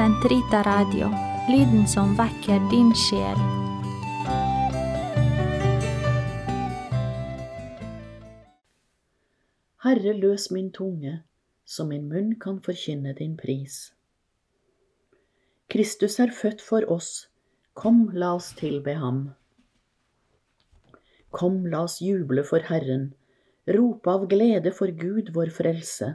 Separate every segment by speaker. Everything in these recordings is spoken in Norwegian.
Speaker 1: Sentrita Radio, lyden som vekker din sjel.
Speaker 2: Herre, løs min tunge, så min munn kan forkynne din pris. Kristus er født for oss, kom, la oss tilbe ham. Kom, la oss juble for Herren, rope av glede for Gud vår frelse.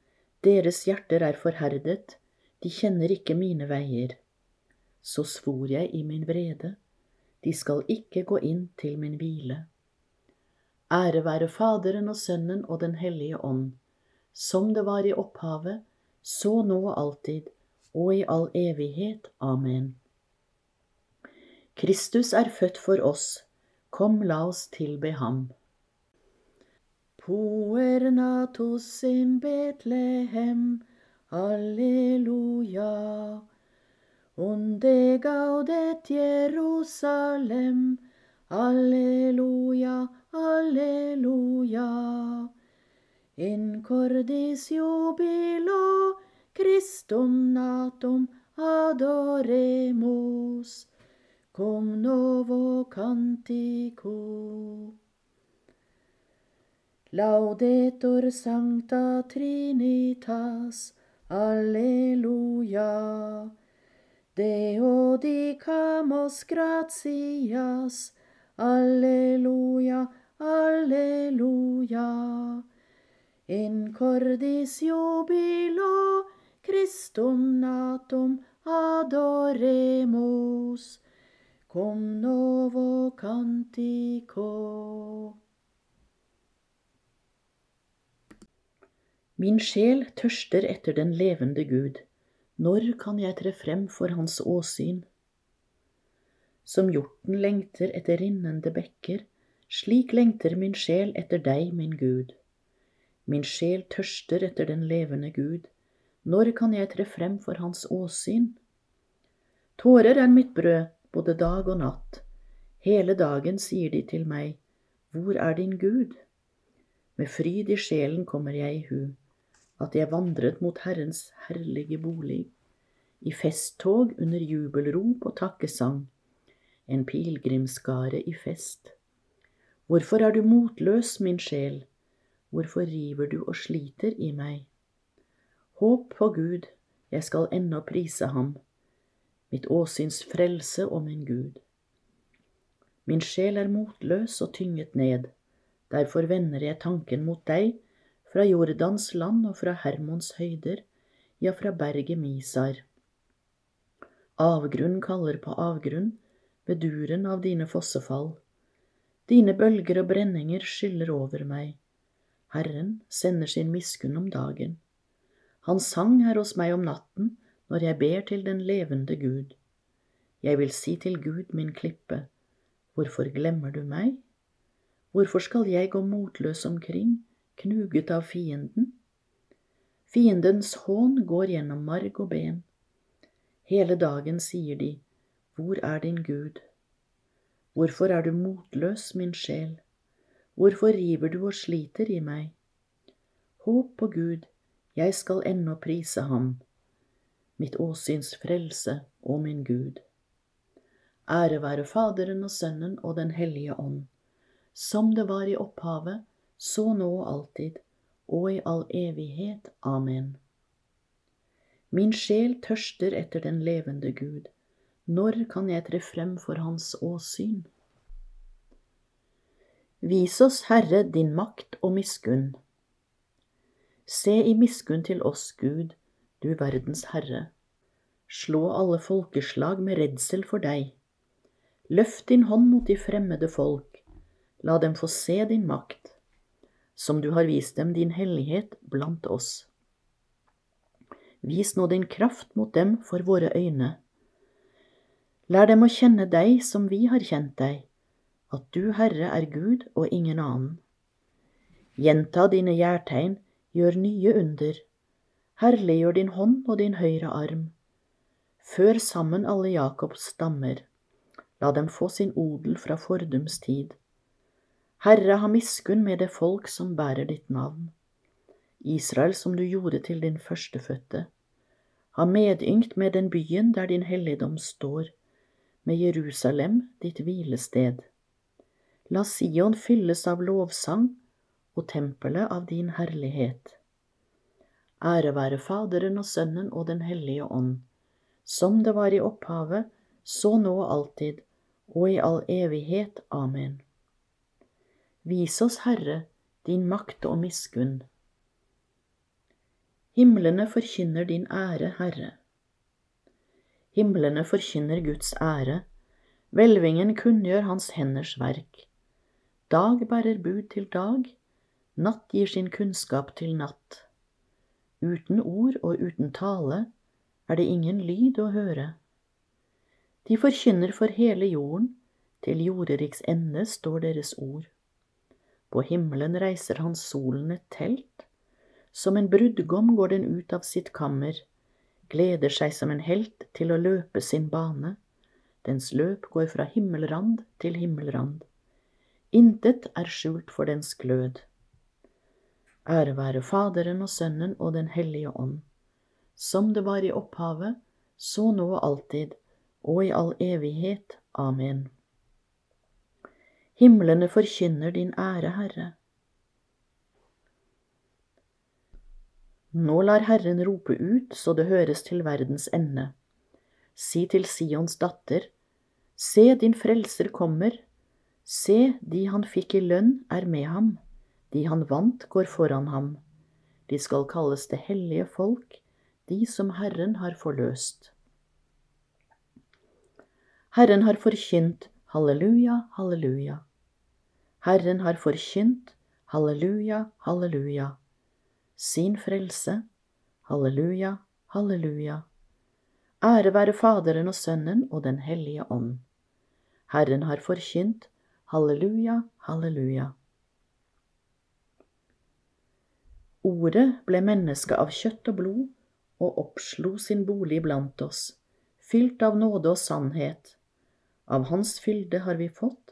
Speaker 2: deres hjerter er forherdet, de kjenner ikke mine veier. Så svor jeg i min vrede, de skal ikke gå inn til min hvile. Ære være Faderen og Sønnen og Den hellige ånd, som det var i opphavet, så nå og alltid, og i all evighet. Amen. Kristus er født for oss, kom la oss tilbe ham. Puer natus in Bethlehem, Alleluia. Unde gaudet Jerusalem, Alleluia, Alleluia. In cordis jubilo Christum natum adoremus, cum novo cantico. Laudetur sancta Trinitas, Alleluia. Deo dicamus gratias, Alleluia, Alleluia. In cordis jubilo Christum natum adoremus, cum novo cantico. Min sjel tørster etter den levende Gud. Når kan jeg tre frem for hans åsyn? Som hjorten lengter etter rinnende bekker, slik lengter min sjel etter deg, min Gud. Min sjel tørster etter den levende Gud. Når kan jeg tre frem for hans åsyn? Tårer er mitt brød, både dag og natt. Hele dagen sier de til meg, Hvor er din Gud? Med fryd i sjelen kommer jeg i hu, at jeg vandret mot Herrens herlige bolig, i festtog under jubelrop og takkesang, en pilegrimsskare i fest. Hvorfor er du motløs, min sjel? Hvorfor river du og sliter i meg? Håp på Gud, jeg skal ennå prise ham, mitt åsyns frelse og min Gud. Min sjel er motløs og tynget ned, derfor vender jeg tanken mot deg, fra Jordans land og fra Hermons høyder, ja, fra berget Misar. Avgrunn kaller på avgrunn ved duren av dine fossefall. Dine bølger og brenninger skyller over meg. Herren sender sin miskunn om dagen. Hans sang er hos meg om natten når jeg ber til den levende Gud. Jeg vil si til Gud, min klippe, hvorfor glemmer du meg? Hvorfor skal jeg gå motløs omkring, knuget av fienden? Fiendens hån går gjennom marg og ben. Hele dagen sier de, Hvor er din Gud? Hvorfor er du motløs, min sjel? Hvorfor river du og sliter i meg? Håp på Gud, jeg skal ennå prise ham, mitt åsyns frelse og min Gud. Ære være Faderen og Sønnen og Den hellige ånd, som det var i opphavet, så nå og alltid, og i all evighet. Amen. Min sjel tørster etter den levende Gud. Når kan jeg tre frem for Hans åsyn? Vis oss, Herre, din makt og miskunn. Se i miskunn til oss, Gud, du verdens Herre. Slå alle folkeslag med redsel for deg. Løft din hånd mot de fremmede folk, la dem få se din makt, som du har vist dem din hellighet blant oss. Vis nå din kraft mot dem for våre øyne. Lær dem å kjenne deg som vi har kjent deg at du, Herre, er Gud og ingen annen. Gjenta dine gjærtegn, gjør nye under. Herliggjør din hånd og din høyre arm. Før sammen alle Jakobs stammer. La dem få sin odel fra fordums tid. Herre, ha miskunn med det folk som bærer ditt navn. Israel som du gjorde til din førstefødte. Ha medyngt med den byen der din helligdom står, med Jerusalem, ditt hvilested. La Sion fylles av lovsang og tempelet av din herlighet. Ære være Faderen og Sønnen og Den hellige ånd, som det var i opphavet, så nå og alltid, og i all evighet. Amen. Vis oss, Herre, din makt og miskunn. Himlene forkynner din ære, Herre. Himlene forkynner Guds ære, hvelvingen kunngjør Hans henders verk. Dag bærer bud til dag, natt gir sin kunnskap til natt. Uten ord og uten tale er det ingen lyd å høre. De forkynner for hele jorden, til jorderiks ende står deres ord. På himmelen reiser han solen et telt, som en brudgom går den ut av sitt kammer, gleder seg som en helt til å løpe sin bane, dens løp går fra himmelrand til himmelrand. Intet er skjult for dens glød. Ære være Faderen og Sønnen og Den hellige ånd, som det var i opphavet, så nå og alltid, og i all evighet. Amen. Himlene forkynner din ære, Herre. Nå lar Herren rope ut så det høres til verdens ende. Si til Sions datter, se din frelser kommer, Se, de han fikk i lønn, er med ham, de han vant, går foran ham. De skal kalles det hellige folk, de som Herren har forløst. Herren har forkynt halleluja, halleluja. Herren har forkynt halleluja, halleluja. Sin frelse, halleluja, halleluja. Ære være Faderen og Sønnen og Den hellige ånd. Herren har forkynt Halleluja, halleluja. Ordet ble menneske av kjøtt og blod og oppslo sin bolig blant oss, fylt av nåde og sannhet. Av Hans fylde har vi fått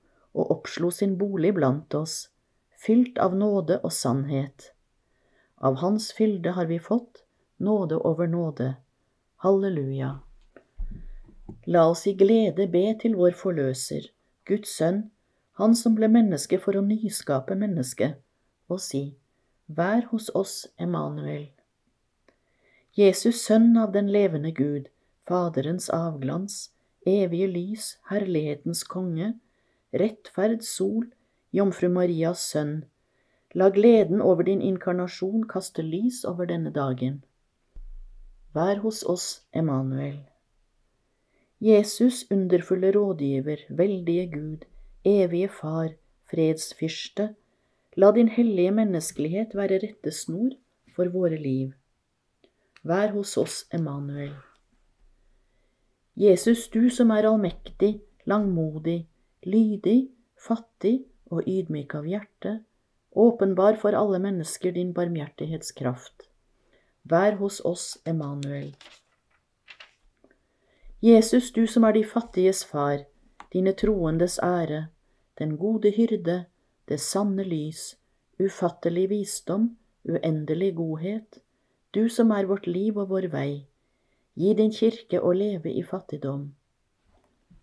Speaker 2: og oppslo sin bolig blant oss, fylt av nåde og sannhet. Av Hans fylde har vi fått nåde over nåde. Halleluja. La oss i glede be til vår forløser, Guds sønn, han som ble menneske for å nyskape mennesket, og si, Vær hos oss, Emanuel. Jesus, sønn av den levende Gud, Faderens avglans, evige lys, herlighetens konge, rettferd sol, Jomfru Marias sønn, la gleden over din inkarnasjon kaste lys over denne dagen. Vær hos oss, Emanuel. Jesus, underfulle rådgiver, veldige Gud, evige Far, fredsfyrste, la din hellige menneskelighet være rettesnor for våre liv. Vær hos oss, Emanuel. Jesus, du som er allmektig, langmodig, lydig, fattig og ydmyk av hjerte, åpenbar for alle mennesker din barmhjertighetskraft. Vær hos oss, Emanuel. Jesus, du som er de fattiges far, dine troendes ære, den gode hyrde, det sanne lys, ufattelig visdom, uendelig godhet, du som er vårt liv og vår vei, gi din kirke å leve i fattigdom.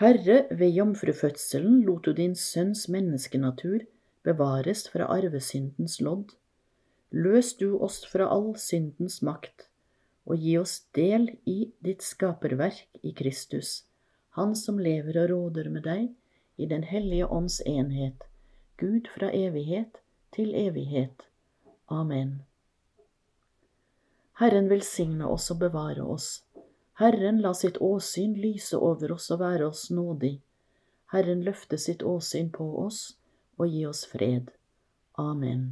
Speaker 2: Herre, ved jomfrufødselen lot du din sønns menneskenatur bevares fra arvesyndens lodd. Løs du oss fra all syndens makt, og gi oss del i ditt skaperverk i Kristus, Han som lever og råder med deg i Den hellige ånds enhet, Gud fra evighet til evighet. Amen. Herren velsigne oss og bevare oss. Herren la sitt åsyn lyse over oss og være oss nådig. Herren løfte sitt åsyn på oss og gi oss fred. Amen.